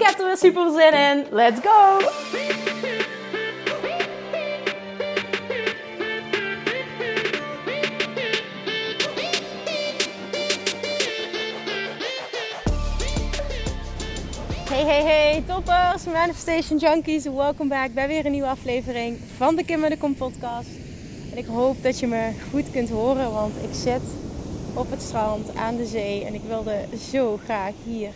Ik heb er weer super zin in. Let's go! Hey, hey, hey, toppers, Manifestation Junkies. Welkom back bij weer een nieuwe aflevering van de Kim de Kom podcast. En ik hoop dat je me goed kunt horen, want ik zit op het strand aan de zee en ik wilde zo graag hier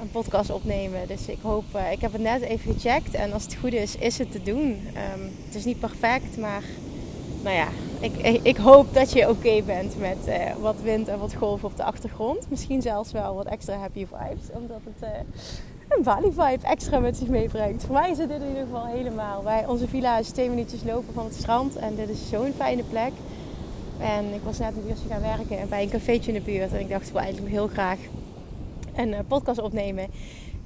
een podcast opnemen. Dus ik hoop, uh, ik heb het net even gecheckt en als het goed is, is het te doen. Um, het is niet perfect, maar nou ja, ik, ik, hoop dat je oké bent met uh, wat wind en wat golven op de achtergrond. Misschien zelfs wel wat extra happy vibes, omdat het uh, een Bali vibe extra met zich meebrengt. Voor mij is het dit in ieder geval helemaal. Wij, onze villa is twee minuutjes lopen van het strand en dit is zo'n fijne plek. En ik was net een uurtje gaan werken bij een cafeetje in de buurt en ik dacht, ik wil eigenlijk heel graag een uh, podcast opnemen.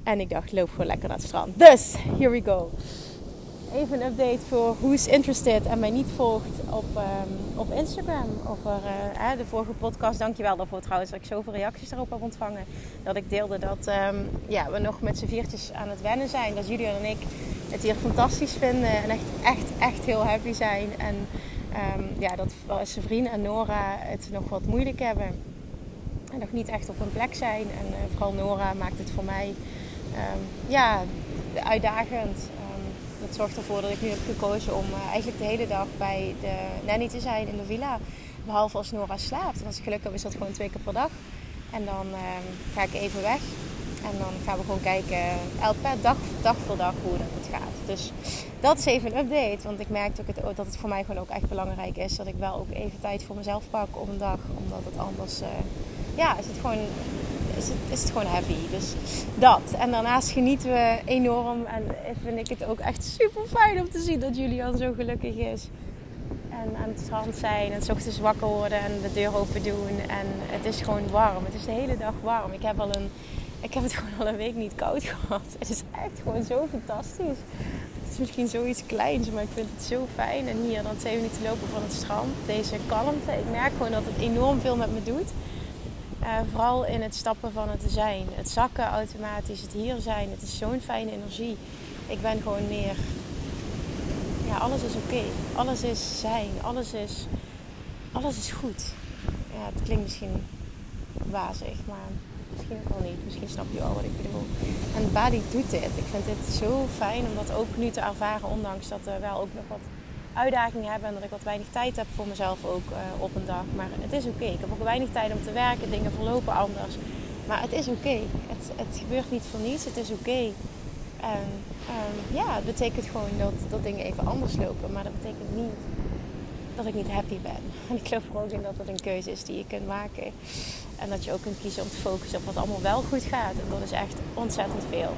En ik dacht, loop gewoon lekker naar het strand. Dus, here we go. Even een update voor who's interested en mij niet volgt op, um, op Instagram over uh, de vorige podcast. Dankjewel daarvoor trouwens dat ik zoveel reacties daarop heb ontvangen. Dat ik deelde dat um, ja, we nog met z'n viertjes aan het wennen zijn. Dat Julian en ik het hier fantastisch vinden en echt, echt, echt heel happy zijn. En um, ja, dat zijn vriend en Nora het nog wat moeilijk hebben en nog niet echt op een plek zijn. En uh, vooral Nora maakt het voor mij um, ja, uitdagend. Um, dat zorgt ervoor dat ik nu heb gekozen om uh, eigenlijk de hele dag bij de nanny te zijn in de villa. Behalve als Nora slaapt. En als ik geluk heb is dat gewoon twee keer per dag. En dan um, ga ik even weg. En dan gaan we gewoon kijken, elke dag, dag voor dag, hoe dat gaat. Dus dat is even een update. Want ik merk ook het, dat het voor mij gewoon ook echt belangrijk is. Dat ik wel ook even tijd voor mezelf pak op een dag. Omdat het anders... ja, is het gewoon, is het, is het gewoon heavy. Dus dat. En daarnaast genieten we enorm. En vind ik het ook echt super fijn om te zien dat Julian zo gelukkig is. En aan het strand zijn en s ochtends wakker worden en de deur open doen. En het is gewoon warm. Het is de hele dag warm. Ik heb, al een, ik heb het gewoon al een week niet koud gehad. Het is echt gewoon zo fantastisch. Het is misschien zoiets kleins, maar ik vind het zo fijn. En hier dan twee minuten lopen van het strand. Deze kalmte. Ik merk gewoon dat het enorm veel met me doet. Uh, vooral in het stappen van het zijn. Het zakken automatisch, het hier zijn. Het is zo'n fijne energie. Ik ben gewoon meer. Ja, alles is oké. Alles is zijn. Alles is, alles is goed. Ja, het klinkt misschien wazig, maar misschien wel niet. Misschien snap je wel wat ik bedoel. En Bali doet dit. Ik vind dit zo fijn om dat ook nu te ervaren, ondanks dat er wel ook nog wat uitdagingen hebben en dat ik wat weinig tijd heb voor mezelf ook uh, op een dag. Maar het is oké. Ik heb ook weinig tijd om te werken, dingen verlopen anders. Maar het is oké. Het, het gebeurt niet voor niets, het is oké. En um, ja, het betekent gewoon dat, dat dingen even anders lopen. Maar dat betekent niet dat ik niet happy ben. En ik geloof er ook in dat het een keuze is die je kunt maken. En dat je ook kunt kiezen om te focussen op wat allemaal wel goed gaat. En dat is echt ontzettend veel.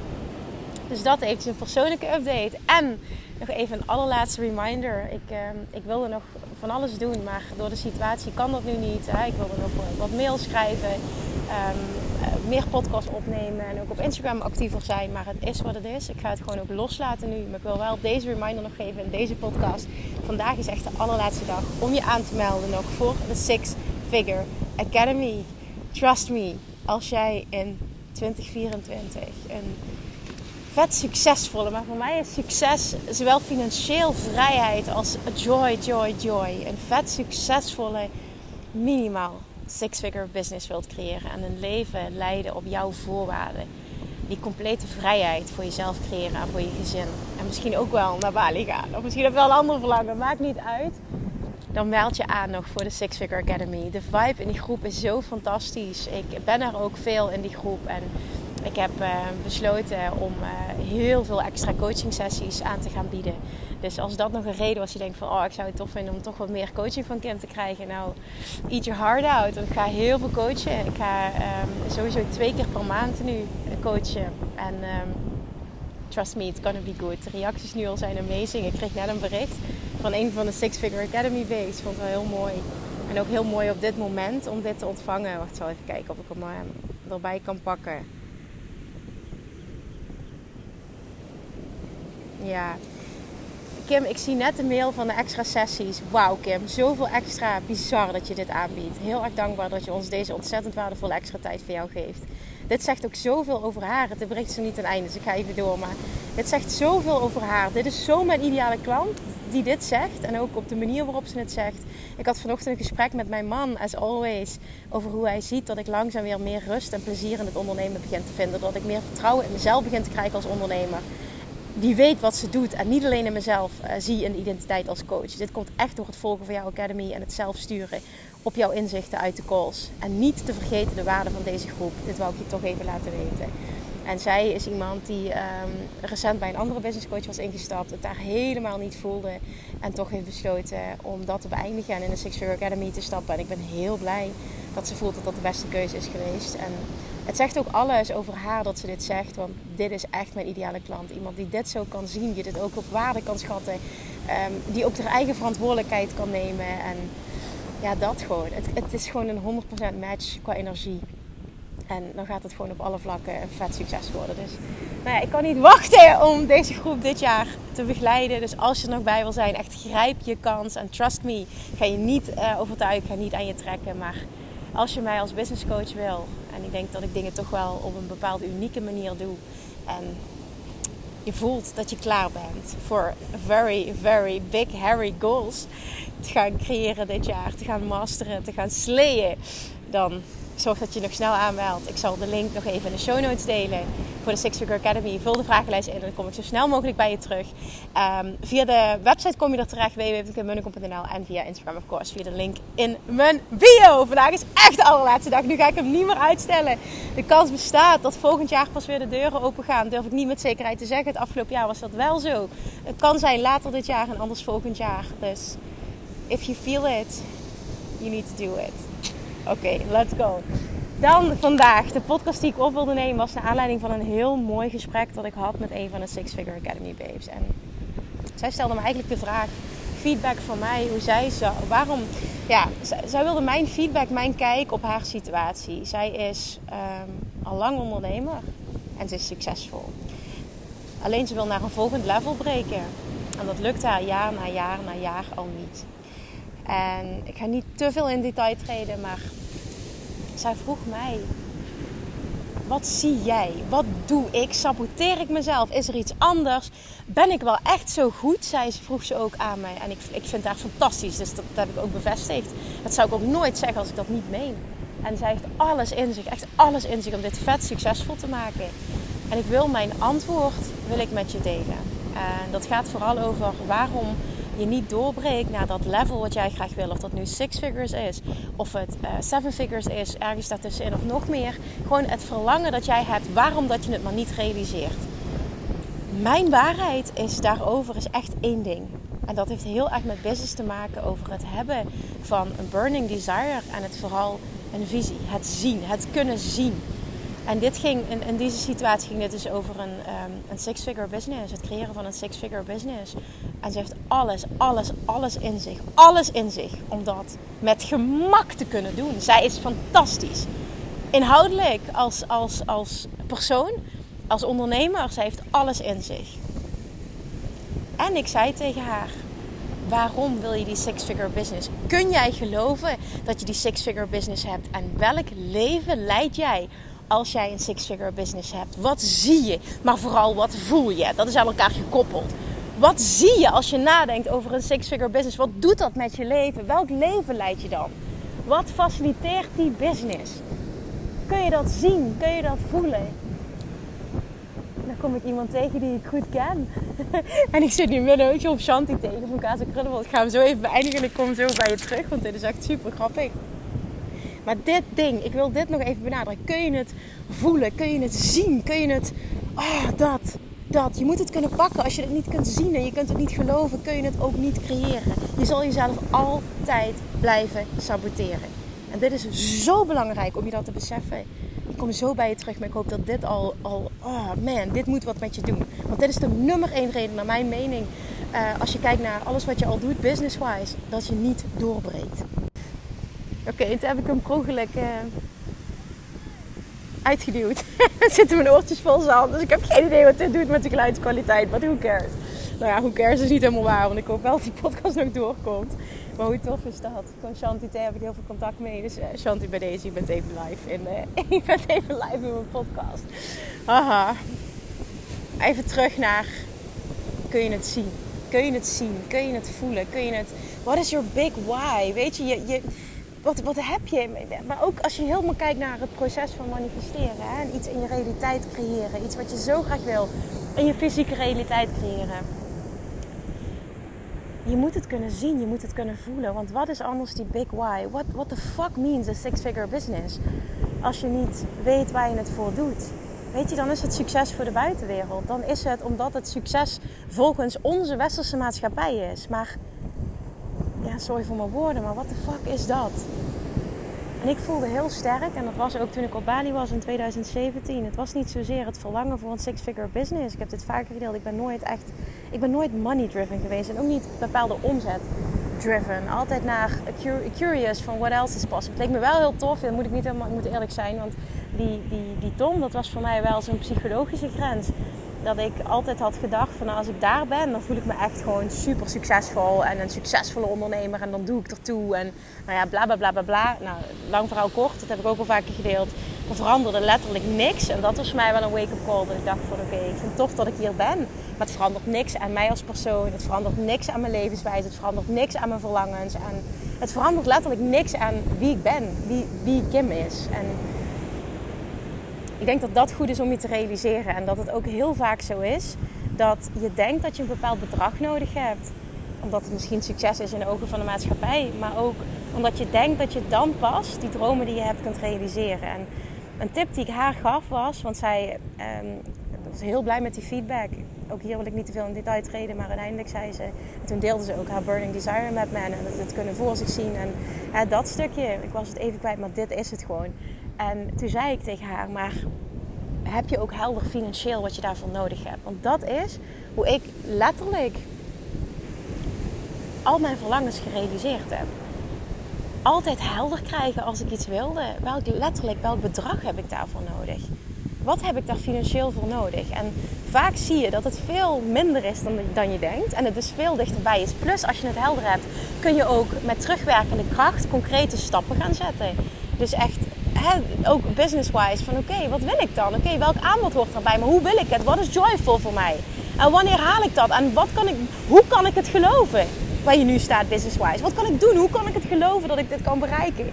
Dus dat eventjes een persoonlijke update. En nog even een allerlaatste reminder. Ik, uh, ik wilde nog van alles doen, maar door de situatie kan dat nu niet. Hè. Ik wilde nog wat mails schrijven, um, uh, meer podcasts opnemen en ook op Instagram actiever zijn. Maar het is wat het is. Ik ga het gewoon ook loslaten nu. Maar ik wil wel deze reminder nog geven in deze podcast. Vandaag is echt de allerlaatste dag om je aan te melden nog voor de Six Figure Academy. Trust me, als jij in 2024 een vet succesvolle. Maar voor mij is succes zowel financieel vrijheid als joy, joy, joy. Een vet succesvolle, minimaal six-figure business wilt creëren. En een leven leiden op jouw voorwaarden. Die complete vrijheid voor jezelf creëren en voor je gezin. En misschien ook wel naar Bali gaan. Of misschien je wel een ander verlangen. Maakt niet uit. Dan meld je aan nog voor de Six Figure Academy. De vibe in die groep is zo fantastisch. Ik ben er ook veel in die groep. En ik heb uh, besloten om uh, heel veel extra coaching sessies aan te gaan bieden. Dus als dat nog een reden was, je denkt van oh, ik zou het tof vinden om toch wat meer coaching van Kim te krijgen. Nou, eat your heart out. Want ik ga heel veel coachen. Ik ga um, sowieso twee keer per maand nu coachen. En um, trust me, it's gonna be good. De reacties nu al zijn amazing. Ik kreeg net een bericht van een van de Six Figure Academy Base. Vond het wel heel mooi. En ook heel mooi op dit moment om dit te ontvangen. Wacht, zal even kijken of ik hem uh, erbij kan pakken. Ja. Kim, ik zie net de mail van de extra sessies. Wauw Kim, zoveel extra. Bizar dat je dit aanbiedt. Heel erg dankbaar dat je ons deze ontzettend waardevolle extra tijd voor jou geeft. Dit zegt ook zoveel over haar. Het bericht is niet ten einde, dus ik ga even door. Maar dit zegt zoveel over haar. Dit is zo mijn ideale klant die dit zegt. En ook op de manier waarop ze het zegt. Ik had vanochtend een gesprek met mijn man, as always. Over hoe hij ziet dat ik langzaam weer meer rust en plezier in het ondernemen begin te vinden. Dat ik meer vertrouwen in mezelf begin te krijgen als ondernemer die weet wat ze doet. En niet alleen in mezelf uh, zie een identiteit als coach. Dit komt echt door het volgen van jouw academy en het zelf sturen op jouw inzichten uit de calls. En niet te vergeten de waarde van deze groep. Dit wou ik je toch even laten weten. En zij is iemand die um, recent bij een andere business coach was ingestapt. Het daar helemaal niet voelde. En toch heeft besloten om dat te beëindigen en in de Six Figure Academy te stappen. En ik ben heel blij dat ze voelt dat dat de beste keuze is geweest. En het zegt ook alles over haar dat ze dit zegt. Want dit is echt mijn ideale klant. Iemand die dit zo kan zien, die dit ook op waarde kan schatten. Um, die ook haar eigen verantwoordelijkheid kan nemen. En ja, dat gewoon. Het, het is gewoon een 100% match qua energie. En dan gaat het gewoon op alle vlakken een vet succes worden. Dus nou ja, ik kan niet wachten om deze groep dit jaar te begeleiden. Dus als je er nog bij wil zijn, echt grijp je kans. En trust me, ga je niet uh, overtuigen, ga niet aan je trekken. Maar als je mij als business coach wil, en ik denk dat ik dingen toch wel op een bepaalde unieke manier doe. En je voelt dat je klaar bent voor very, very big, hairy goals te gaan creëren dit jaar, te gaan masteren, te gaan slayen, dan zorg dat je nog snel aanmeldt. Ik zal de link nog even in de show notes delen voor de Six Figure Academy. Vul de vragenlijst in en dan kom ik zo snel mogelijk bij je terug. Um, via de website kom je er terecht, www.munnekom.nl en via Instagram of course, via de link in mijn bio. Vandaag is echt de allerlaatste dag, nu ga ik hem niet meer uitstellen. De kans bestaat dat volgend jaar pas weer de deuren open gaan. Durf ik niet met zekerheid te zeggen. Het afgelopen jaar was dat wel zo. Het kan zijn later dit jaar en anders volgend jaar. Dus if you feel it, you need to do it. Oké, let's go. Dan vandaag, de podcast die ik op wilde nemen was naar aanleiding van een heel mooi gesprek dat ik had met een van de Six Figure Academy babes. En zij stelde me eigenlijk de vraag, feedback van mij, hoe zij zou, waarom, ja, zij, wilde mijn feedback, mijn kijk op haar situatie. Zij is um, al lang ondernemer en ze is succesvol. Alleen ze wil naar een volgend level breken. En dat lukt haar jaar na jaar na jaar al niet. En ik ga niet te veel in detail treden, maar zij vroeg mij: Wat zie jij? Wat doe ik? Saboteer ik mezelf? Is er iets anders? Ben ik wel echt zo goed? Zij vroeg ze ook aan mij. En ik, ik vind haar fantastisch, dus dat, dat heb ik ook bevestigd. Dat zou ik ook nooit zeggen als ik dat niet meen. En zij heeft alles in zich, echt alles in zich om dit vet succesvol te maken. En ik wil mijn antwoord wil ik met je delen. En dat gaat vooral over waarom je niet doorbreekt naar dat level wat jij graag wil. Of dat nu six figures is, of het uh, seven figures is, ergens daartussenin of nog meer. Gewoon het verlangen dat jij hebt, waarom dat je het maar niet realiseert. Mijn waarheid is daarover is echt één ding. En dat heeft heel erg met business te maken over het hebben van een burning desire en het vooral een visie. Het zien, het kunnen zien. En dit ging, in, in, deze situatie ging dit dus over een, um, een six-figure business. Het creëren van een six-figure business. En ze heeft alles, alles, alles in zich. Alles in zich om dat met gemak te kunnen doen. Zij is fantastisch. Inhoudelijk, als, als, als persoon, als ondernemer, zij heeft alles in zich. En ik zei tegen haar, waarom wil je die six-figure business? Kun jij geloven dat je die six-figure business hebt? En welk leven leid jij als jij een six-figure business hebt? Wat zie je? Maar vooral wat voel je? Dat is aan elkaar gekoppeld. Wat zie je als je nadenkt over een six-figure business? Wat doet dat met je leven? Welk leven leid je dan? Wat faciliteert die business? Kun je dat zien? Kun je dat voelen? Dan kom ik iemand tegen die ik goed ken. en ik zit nu midden op Shanti tegen van Kaza Krullebol. Ik ga hem zo even beëindigen en ik kom zo bij je terug. Want dit is echt super grappig. Maar dit ding, ik wil dit nog even benadrukken. Kun je het voelen? Kun je het zien? Kun je het... Oh, dat. Dat. Je moet het kunnen pakken. Als je het niet kunt zien en je kunt het niet geloven, kun je het ook niet creëren. Je zal jezelf altijd blijven saboteren. En dit is zo belangrijk om je dat te beseffen. Ik kom zo bij je terug, maar ik hoop dat dit al, al oh man, dit moet wat met je doen. Want dit is de nummer één reden, naar mijn mening, uh, als je kijkt naar alles wat je al doet, business-wise, dat je niet doorbreekt. Oké, okay, toen heb ik hem ongeluk uh, uitgeduwd. zitten mijn oortjes vol zand, dus ik heb geen idee wat dit doet met de geluidskwaliteit, maar who cares? Nou ja, who cares is niet helemaal waar, want ik hoop wel dat die podcast nog doorkomt. Maar hoe tof is dat? Van Shanti T heb ik heel veel contact mee. Dus uh, Shanti bij deze, je bent even live in, uh, bent even live in mijn podcast. Haha. Even terug naar, kun je het zien? Kun je het zien? Kun je het voelen? Kun je het... What is your big why? Weet je, je, je wat, wat heb je? Maar ook als je helemaal kijkt naar het proces van manifesteren. Hè? En iets in je realiteit creëren. Iets wat je zo graag wil in je fysieke realiteit creëren je moet het kunnen zien, je moet het kunnen voelen. Want wat is anders die big why? What, what the fuck means a six-figure business? Als je niet weet waar je het voor doet. Weet je, dan is het succes voor de buitenwereld. Dan is het omdat het succes volgens onze westerse maatschappij is. Maar, ja, sorry voor mijn woorden, maar what the fuck is dat? En ik voelde heel sterk, en dat was ook toen ik op Bali was in 2017. Het was niet zozeer het verlangen voor een six-figure business. Ik heb dit vaker gedeeld. Ik ben nooit echt, ik ben nooit money-driven geweest en ook niet bepaalde omzet-driven. Altijd naar curious van what else is possible. Het leek me wel heel tof, dat moet ik niet helemaal, ik moet eerlijk zijn, want die, die, die Tom, dat was voor mij wel zo'n psychologische grens dat ik altijd had gedacht van nou, als ik daar ben, dan voel ik me echt gewoon super succesvol en een succesvolle ondernemer en dan doe ik ertoe en nou ja, bla bla bla bla bla. Nou, lang verhaal kort, dat heb ik ook al vaker gedeeld. Er veranderde letterlijk niks en dat was voor mij wel een wake-up call. Dat ik dacht van oké, ik vind het tof dat ik hier ben, maar het verandert niks aan mij als persoon. Het verandert niks aan mijn levenswijze, het verandert niks aan mijn verlangens en het verandert letterlijk niks aan wie ik ben, wie, wie Kim is. En ik denk dat dat goed is om je te realiseren. En dat het ook heel vaak zo is dat je denkt dat je een bepaald bedrag nodig hebt. Omdat het misschien succes is in de ogen van de maatschappij. Maar ook omdat je denkt dat je dan pas die dromen die je hebt kunt realiseren. En een tip die ik haar gaf was, want zij um, was heel blij met die feedback. Ook hier wil ik niet te veel in detail treden, maar uiteindelijk zei ze... toen deelde ze ook haar Burning Desire met me en dat het kunnen voor zich zien. En hè, dat stukje, ik was het even kwijt, maar dit is het gewoon. En toen zei ik tegen haar, maar heb je ook helder financieel wat je daarvoor nodig hebt? Want dat is hoe ik letterlijk al mijn verlangens gerealiseerd heb. Altijd helder krijgen als ik iets wilde. Welk, letterlijk, welk bedrag heb ik daarvoor nodig? Wat heb ik daar financieel voor nodig? En vaak zie je dat het veel minder is dan, dan je denkt. En het dus veel dichterbij is. Plus, als je het helder hebt, kun je ook met terugwerkende kracht concrete stappen gaan zetten. Dus echt ook business-wise, van oké, wat wil ik dan? Oké, welk aanbod hoort erbij? Maar hoe wil ik het? Wat is joyful voor mij? En wanneer haal ik dat? En wat kan ik, hoe kan ik het geloven? Waar je nu staat business-wise. Wat kan ik doen? Hoe kan ik het geloven dat ik dit kan bereiken?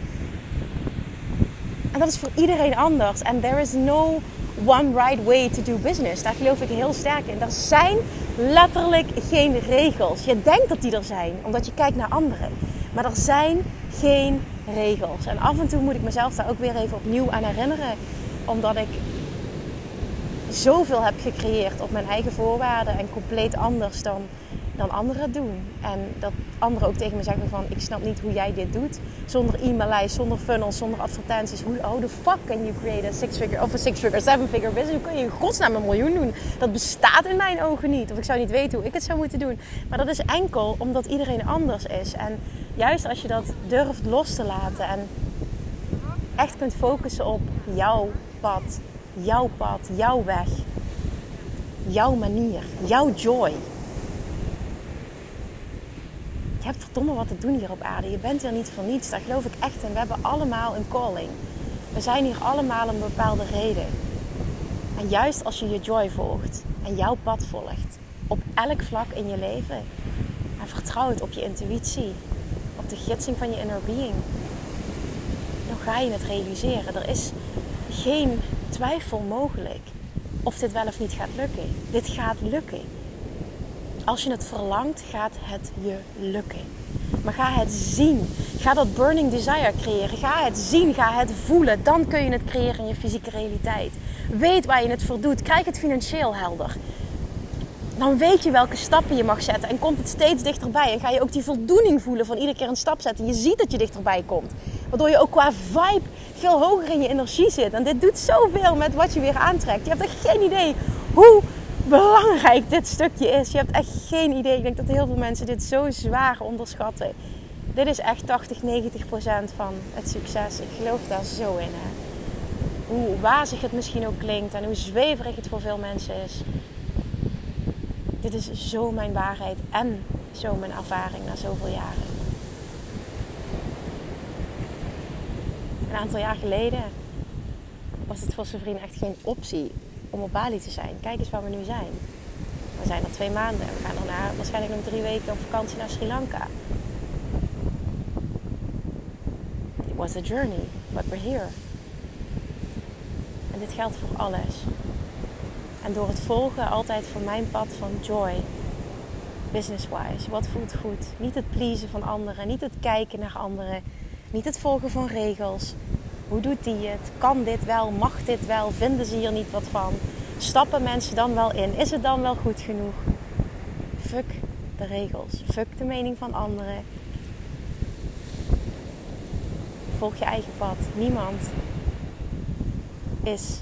En dat is voor iedereen anders. En there is no one right way to do business. Daar geloof ik heel sterk in. Er zijn letterlijk geen regels. Je denkt dat die er zijn, omdat je kijkt naar anderen. Maar er zijn geen regels. En af en toe moet ik mezelf daar ook weer even opnieuw aan herinneren. Omdat ik zoveel heb gecreëerd op mijn eigen voorwaarden en compleet anders dan, dan anderen doen. En dat anderen ook tegen me zeggen van ik snap niet hoe jij dit doet. Zonder e-maillijst, zonder funnels, zonder advertenties. Hoe oh the fuck can you create a six figure of a six figure, seven figure business? Hoe kun je in godsnaam een miljoen doen? Dat bestaat in mijn ogen niet. Of ik zou niet weten hoe ik het zou moeten doen. Maar dat is enkel omdat iedereen anders is. En juist als je dat durft los te laten en echt kunt focussen op jouw pad, jouw pad, jouw weg, jouw manier, jouw joy. Je hebt verdomme wat te doen hier op aarde. Je bent hier niet voor niets. Daar geloof ik echt in. We hebben allemaal een calling. We zijn hier allemaal een bepaalde reden. En juist als je je joy volgt en jouw pad volgt, op elk vlak in je leven, en vertrouwt op je intuïtie, op de gidsing van je inner being, dan ga je het realiseren. Er is geen twijfel mogelijk of dit wel of niet gaat lukken. Dit gaat lukken. Als je het verlangt, gaat het je lukken. Maar ga het zien. Ga dat burning desire creëren. Ga het zien. Ga het voelen. Dan kun je het creëren in je fysieke realiteit. Weet waar je het voor doet. Krijg het financieel helder dan weet je welke stappen je mag zetten. En komt het steeds dichterbij. En ga je ook die voldoening voelen van iedere keer een stap zetten. Je ziet dat je dichterbij komt. Waardoor je ook qua vibe veel hoger in je energie zit. En dit doet zoveel met wat je weer aantrekt. Je hebt echt geen idee hoe belangrijk dit stukje is. Je hebt echt geen idee. Ik denk dat heel veel mensen dit zo zwaar onderschatten. Dit is echt 80, 90 procent van het succes. Ik geloof daar zo in. Hoe wazig het misschien ook klinkt en hoe zweverig het voor veel mensen is. Dit is zo mijn waarheid en zo mijn ervaring na zoveel jaren. Een aantal jaar geleden was het voor zijn vriend echt geen optie om op Bali te zijn. Kijk eens waar we nu zijn. We zijn er twee maanden en we gaan daarna waarschijnlijk nog drie weken op vakantie naar Sri Lanka. It was a journey, but we're here. En dit geldt voor alles. En door het volgen altijd van mijn pad van joy, business-wise. Wat voelt goed? Niet het pleasen van anderen, niet het kijken naar anderen, niet het volgen van regels. Hoe doet die het? Kan dit wel? Mag dit wel? Vinden ze hier niet wat van? Stappen mensen dan wel in? Is het dan wel goed genoeg? Fuck de regels. Fuck de mening van anderen. Volg je eigen pad. Niemand is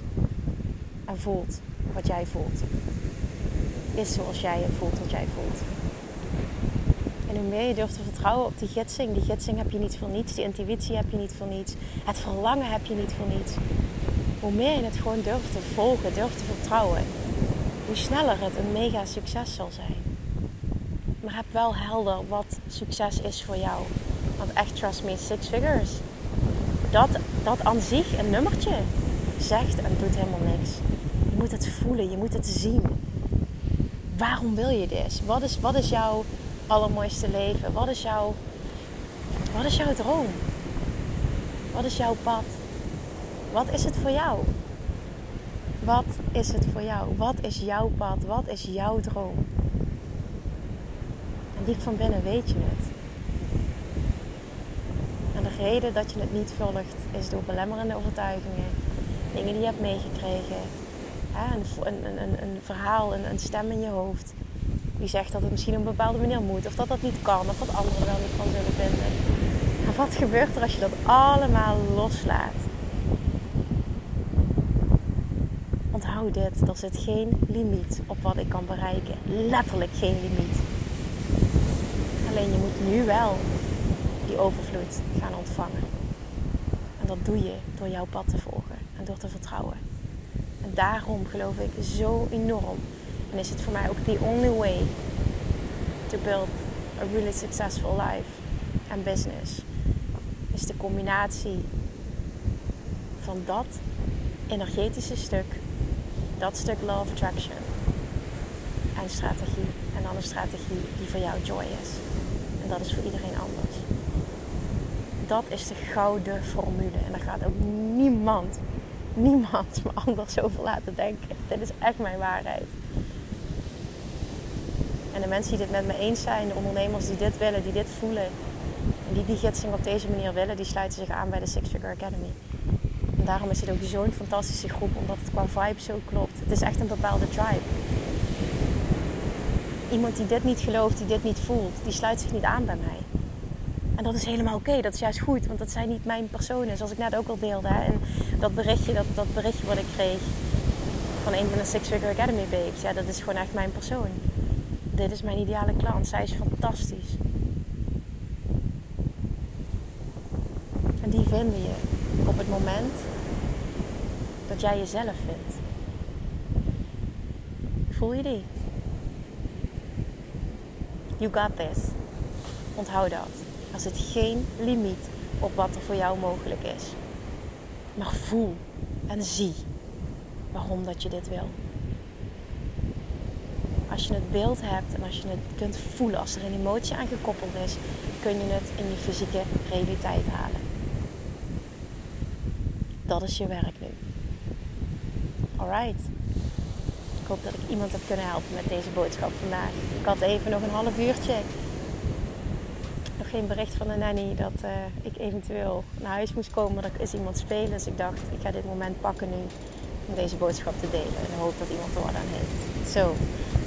en voelt wat jij voelt. Is zoals jij en voelt wat jij voelt. En hoe meer je durft te vertrouwen op die gidsing, die gidsing heb je niet voor niets, die intuïtie heb je niet voor niets, het verlangen heb je niet voor niets. Hoe meer je het gewoon durft te volgen, durft te vertrouwen, hoe sneller het een mega succes zal zijn. Maar heb wel helder wat succes is voor jou. Want echt, trust me, six figures. Dat, dat aan zich een nummertje zegt en doet helemaal niks. Je moet het voelen, je moet het zien. Waarom wil je dit? Wat is, wat is jouw allermooiste leven? Wat is, jouw, wat is jouw droom? Wat is jouw pad? Wat is het voor jou? Wat is het voor jou? Wat is jouw pad? Wat is jouw droom? En diep van binnen weet je het. En de reden dat je het niet volgt is door belemmerende overtuigingen, dingen die je hebt meegekregen, een, een, een, een verhaal, een, een stem in je hoofd die zegt dat het misschien op een bepaalde manier moet, of dat dat niet kan, of dat anderen er wel niet van zullen vinden. En wat gebeurt er als je dat allemaal loslaat? Onthoud dit, er zit geen limiet op wat ik kan bereiken. Letterlijk geen limiet. Alleen je moet nu wel die overvloed gaan ontvangen. En dat doe je door jouw pad te volgen en door te vertrouwen. En daarom geloof ik zo enorm. En is het voor mij ook the only way to build a really successful life and business. Is de combinatie van dat energetische stuk, dat stuk law of attraction en strategie. En dan een strategie die voor jou joy is. En dat is voor iedereen anders. Dat is de gouden formule. En daar gaat ook niemand niemand me anders over laten denken. Dit is echt mijn waarheid. En de mensen die dit met me eens zijn, de ondernemers die dit willen, die dit voelen, en die die gidsing op deze manier willen, die sluiten zich aan bij de Six Figure Academy. En daarom is het ook zo'n fantastische groep, omdat het qua vibe zo klopt. Het is echt een bepaalde tribe. Iemand die dit niet gelooft, die dit niet voelt, die sluit zich niet aan bij mij. En dat is helemaal oké, dat is juist goed, want dat zijn niet mijn personen, zoals ik net ook al deelde. En dat berichtje, dat, dat berichtje wat ik kreeg van een van de Six Figure Academy babes, ja, dat is gewoon echt mijn persoon. Dit is mijn ideale klant, zij is fantastisch. En die vinden je op het moment dat jij jezelf vindt. Voel je die? You got this. Onthoud dat. Er zit geen limiet op wat er voor jou mogelijk is. Maar voel en zie waarom dat je dit wil. Als je het beeld hebt en als je het kunt voelen, als er een emotie aan gekoppeld is, kun je het in je fysieke realiteit halen. Dat is je werk nu. Alright. Ik hoop dat ik iemand heb kunnen helpen met deze boodschap vandaag. Ik had even nog een half uurtje geen bericht van de nanny dat uh, ik eventueel naar huis moest komen. Maar er is iemand spelen. Dus ik dacht, ik ga dit moment pakken nu om deze boodschap te delen. En hoop dat iemand er wat aan heeft. Zo,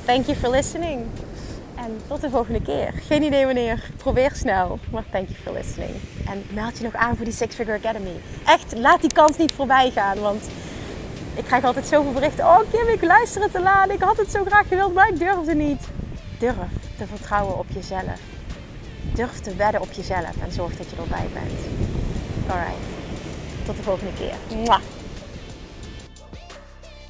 thank you for listening. En tot de volgende keer. Geen idee wanneer. Probeer snel. Maar thank you for listening. En meld je nog aan voor die Six Figure Academy. Echt, laat die kans niet voorbij gaan. Want ik krijg altijd zoveel berichten. Oh Kim, ik luister het te laat. Ik had het zo graag gewild, maar ik durfde niet. Durf te vertrouwen op jezelf. Durf te wedden op jezelf. En zorg dat je erbij bent. Alright. Tot de volgende keer. Mwah.